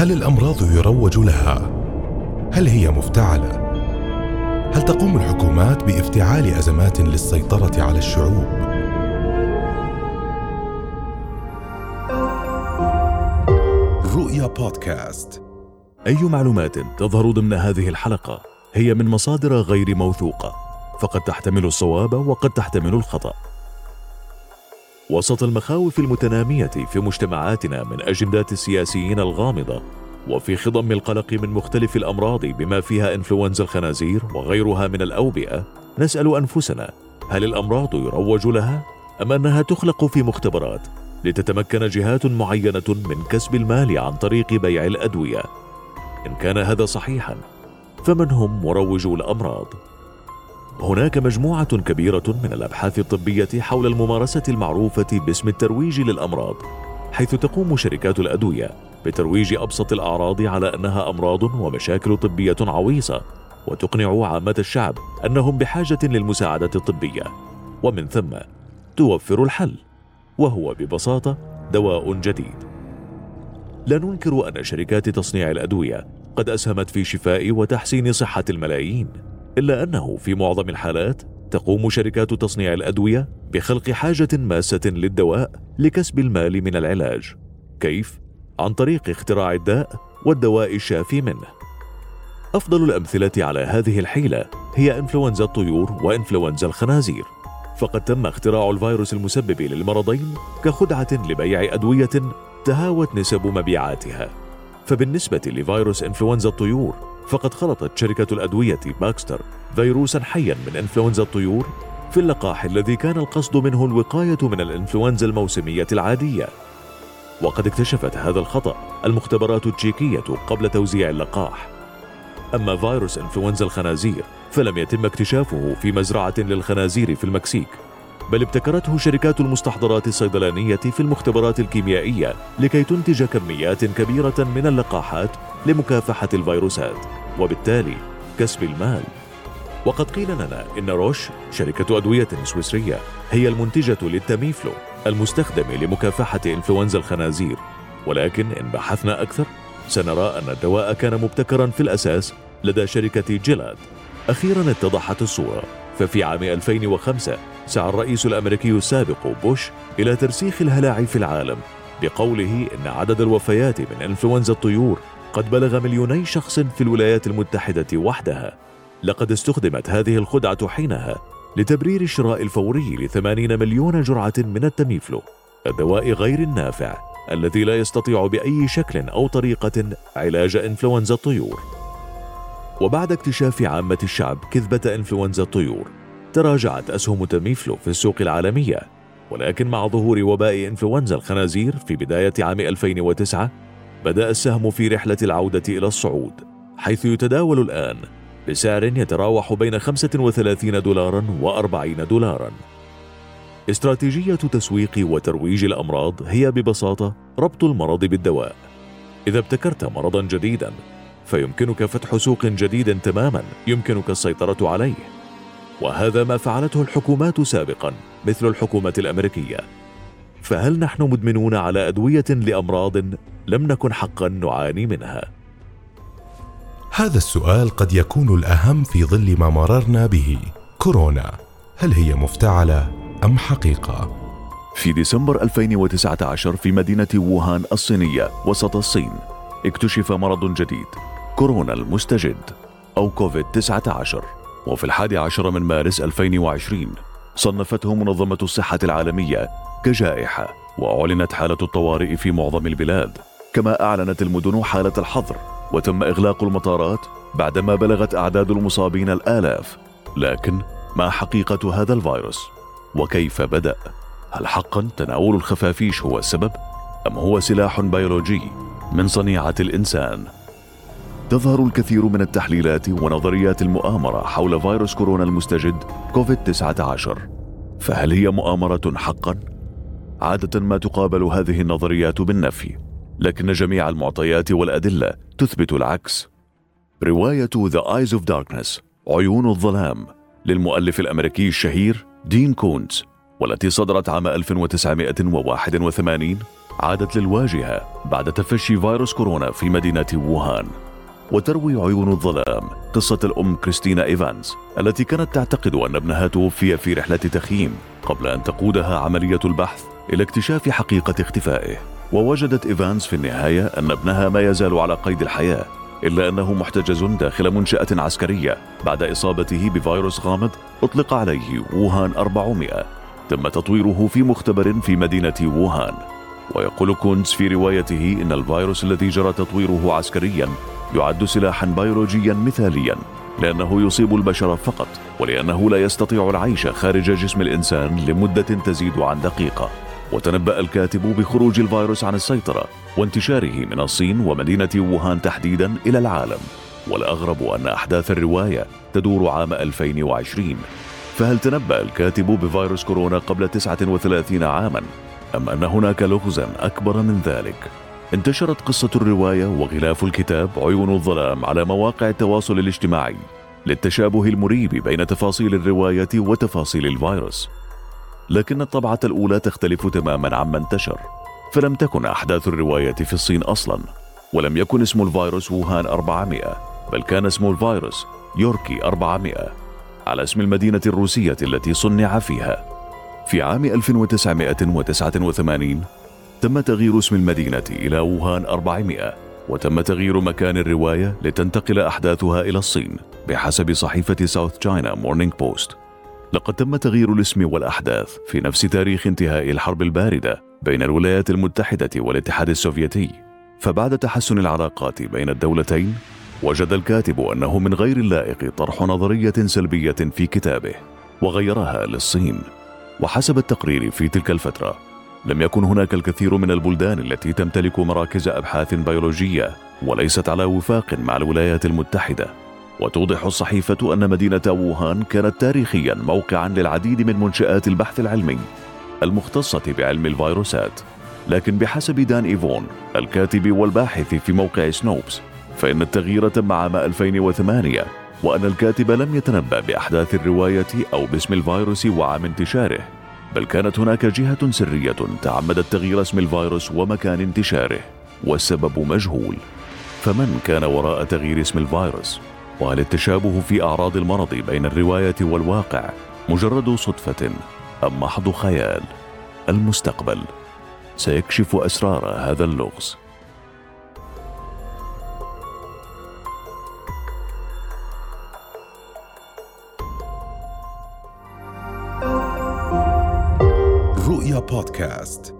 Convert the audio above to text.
هل الأمراض يروج لها؟ هل هي مفتعلة؟ هل تقوم الحكومات بافتعال أزمات للسيطرة على الشعوب؟ رؤيا بودكاست. أي معلومات تظهر ضمن هذه الحلقة هي من مصادر غير موثوقة فقد تحتمل الصواب وقد تحتمل الخطأ. وسط المخاوف المتنامية في مجتمعاتنا من أجندات السياسيين الغامضة وفي خضم القلق من مختلف الأمراض بما فيها إنفلونزا الخنازير وغيرها من الأوبئة نسأل أنفسنا هل الأمراض يروج لها أم أنها تخلق في مختبرات لتتمكن جهات معينة من كسب المال عن طريق بيع الأدوية؟ إن كان هذا صحيحا فمن هم مروجو الأمراض؟ هناك مجموعة كبيرة من الأبحاث الطبية حول الممارسة المعروفة باسم الترويج للأمراض حيث تقوم شركات الأدوية بترويج أبسط الأعراض على أنها أمراض ومشاكل طبية عويصة وتقنع عامة الشعب أنهم بحاجة للمساعدة الطبية. ومن ثم توفر الحل وهو ببساطة دواء جديد. لا ننكر أن شركات تصنيع الأدوية قد أسهمت في شفاء وتحسين صحة الملايين. إلا أنه في معظم الحالات تقوم شركات تصنيع الأدوية بخلق حاجة ماسة للدواء لكسب المال من العلاج كيف؟ عن طريق اختراع الداء والدواء الشافي منه. أفضل الأمثلة على هذه الحيلة هي إنفلونزا الطيور وإنفلونزا الخنازير. فقد تم اختراع الفيروس المسبب للمرضين كخدعة لبيع أدوية تهاوت نسب مبيعاتها. فبالنسبة لفيروس إنفلونزا الطيور فقد خلطت شركة الأدوية باكستر فيروسا حيا من إنفلونزا الطيور في اللقاح الذي كان القصد منه الوقاية من الإنفلونزا الموسمية العادية. وقد اكتشفت هذا الخطأ المختبرات التشيكية قبل توزيع اللقاح. أما فيروس إنفلونزا الخنازير فلم يتم اكتشافه في مزرعة للخنازير في المكسيك. بل ابتكرته شركات المستحضرات الصيدلانية في المختبرات الكيميائية لكي تنتج كميات كبيرة من اللقاحات لمكافحة الفيروسات وبالتالي كسب المال. وقد قيل لنا إن روش شركة أدوية سويسرية هي المنتجة للتاميفلو المستخدم لمكافحة إنفلونزا الخنازير. ولكن إن بحثنا أكثر سنرى أن الدواء كان مبتكرا في الأساس لدى شركة جيلاد أخيرا اتضحت الصورة ففي عام 2005 سعى الرئيس الأمريكي السابق بوش إلى ترسيخ الهلاع في العالم بقوله إن عدد الوفيات من إنفلونزا الطيور قد بلغ مليوني شخص في الولايات المتحدة وحدها. لقد استخدمت هذه الخدعة حينها لتبرير الشراء الفوري لثمانين مليون جرعة من التميفلو الدواء غير النافع الذي لا يستطيع بأي شكل أو طريقة علاج إنفلونزا الطيور. وبعد اكتشاف عامة الشعب كذبة إنفلونزا الطيور تراجعت أسهم تميفلو في السوق العالمية ولكن مع ظهور وباء إنفلونزا الخنازير في بداية عام 2009 بدأ السهم في رحلة العودة إلى الصعود حيث يتداول الآن بسعر يتراوح بين 35 دولارا و40 دولارا. استراتيجية تسويق وترويج الأمراض هي ببساطة ربط المرض بالدواء. إذا ابتكرت مرضا جديدا فيمكنك فتح سوق جديد تماما يمكنك السيطرة عليه. وهذا ما فعلته الحكومات سابقا مثل الحكومة الأمريكية. فهل نحن مدمنون على أدوية لأمراض لم نكن حقا نعاني منها؟ هذا السؤال قد يكون الأهم في ظل ما مررنا به كورونا. هل هي مفتعلة أم حقيقة؟ في ديسمبر 2019 في مدينة ووهان الصينية وسط الصين اكتشف مرض جديد كورونا المستجد أو كوفيد 19 وفي الحادي عشر من مارس 2020 صنفته منظمة الصحة العالمية كجائحة وأعلنت حالة الطوارئ في معظم البلاد. كما أعلنت المدن حالة الحظر وتم إغلاق المطارات بعدما بلغت أعداد المصابين الآلاف. لكن ما حقيقة هذا الفيروس؟ وكيف بدأ؟ هل حقا تناول الخفافيش هو السبب أم هو سلاح بيولوجي من صنيعة الإنسان؟ تظهر الكثير من التحليلات ونظريات المؤامرة حول فيروس كورونا المستجد كوفيد 19 فهل هي مؤامرة حقا؟ عادة ما تقابل هذه النظريات بالنفي لكن جميع المعطيات والأدلة تثبت العكس. رواية The Eyes of Darkness عيون الظلام للمؤلف الأمريكي الشهير دين كونز والتي صدرت عام 1981 عادت للواجهة بعد تفشي فيروس كورونا في مدينة ووهان. وتروي عيون الظلام. قصة الأم كريستينا إيفانز التي كانت تعتقد أن ابنها توفي في رحلة تخييم قبل أن تقودها عملية البحث إلى اكتشاف حقيقة اختفائه. ووجدت إيفانز في النهاية أن ابنها ما يزال على قيد الحياة إلا أنه محتجز داخل منشأة عسكرية. بعد إصابته بفيروس غامض أطلق عليه ووهان 400 تم تطويره في مختبر في مدينة ووهان. ويقول كونز في روايته إن الفيروس الذي جرى تطويره عسكريا يعد سلاحا بيولوجيا مثاليا لأنه يصيب البشر فقط ولأنه لا يستطيع العيش خارج جسم الإنسان لمدة تزيد عن دقيقة. وتنبأ الكاتب بخروج الفيروس عن السيطرة وانتشاره من الصين ومدينة ووهان تحديدا إلى العالم. والأغرب أن أحداث الرواية تدور عام 2020 فهل تنبأ الكاتب بفيروس كورونا قبل 39 عاما؟ أم أن هناك لغزا أكبر من ذلك؟ انتشرت قصة الرواية وغلاف الكتاب عيون الظلام على مواقع التواصل الاجتماعي للتشابه المريب بين تفاصيل الرواية وتفاصيل الفيروس. لكن الطبعة الأولى تختلف تماما عما انتشر فلم تكن أحداث الرواية في الصين أصلا ولم يكن اسم الفيروس ووهان 400 بل كان اسم الفيروس غوركي 400 على اسم المدينة الروسية التي صنع فيها. في عام 1989 تم تغيير اسم المدينة إلى ووهان 400 وتم تغيير مكان الرواية لتنتقل أحداثها إلى الصين بحسب صحيفة South China Morning Post لقد تم تغيير الاسم والأحداث في نفس تاريخ انتهاء الحرب الباردة بين الولايات المتحدة والاتحاد السوفيتي. فبعد تحسن العلاقات بين الدولتين وجد الكاتب أنه من غير اللائق طرح نظرية سلبية في كتابه وغيرها للصين. وحسب التقرير في تلك الفترة لم يكن هناك الكثير من البلدان التي تمتلك مراكز أبحاث بيولوجية وليست على وفاق مع الولايات المتحدة. وتوضح الصحيفة أن مدينة ووهان كانت تاريخيا موقعا للعديد من منشآت البحث العلمي المختصة بعلم الفيروسات. لكن بحسب دان إيفون الكاتب والباحث في موقع سنوبس فإن التغيير تم عام 2008 وأن الكاتب لم يتنبأ بأحداث الرواية أو باسم الفيروس وعام انتشاره. بل كانت هناك جهة سرية تعمدت تغيير اسم الفيروس ومكان انتشاره والسبب مجهول. فمن كان وراء تغيير اسم الفيروس؟ وهل التشابه في أعراض المرض بين الرواية والواقع مجرد صدفة أم محض خيال؟ المستقبل. سيكشف أسرار هذا اللغز. رؤيا بودكاست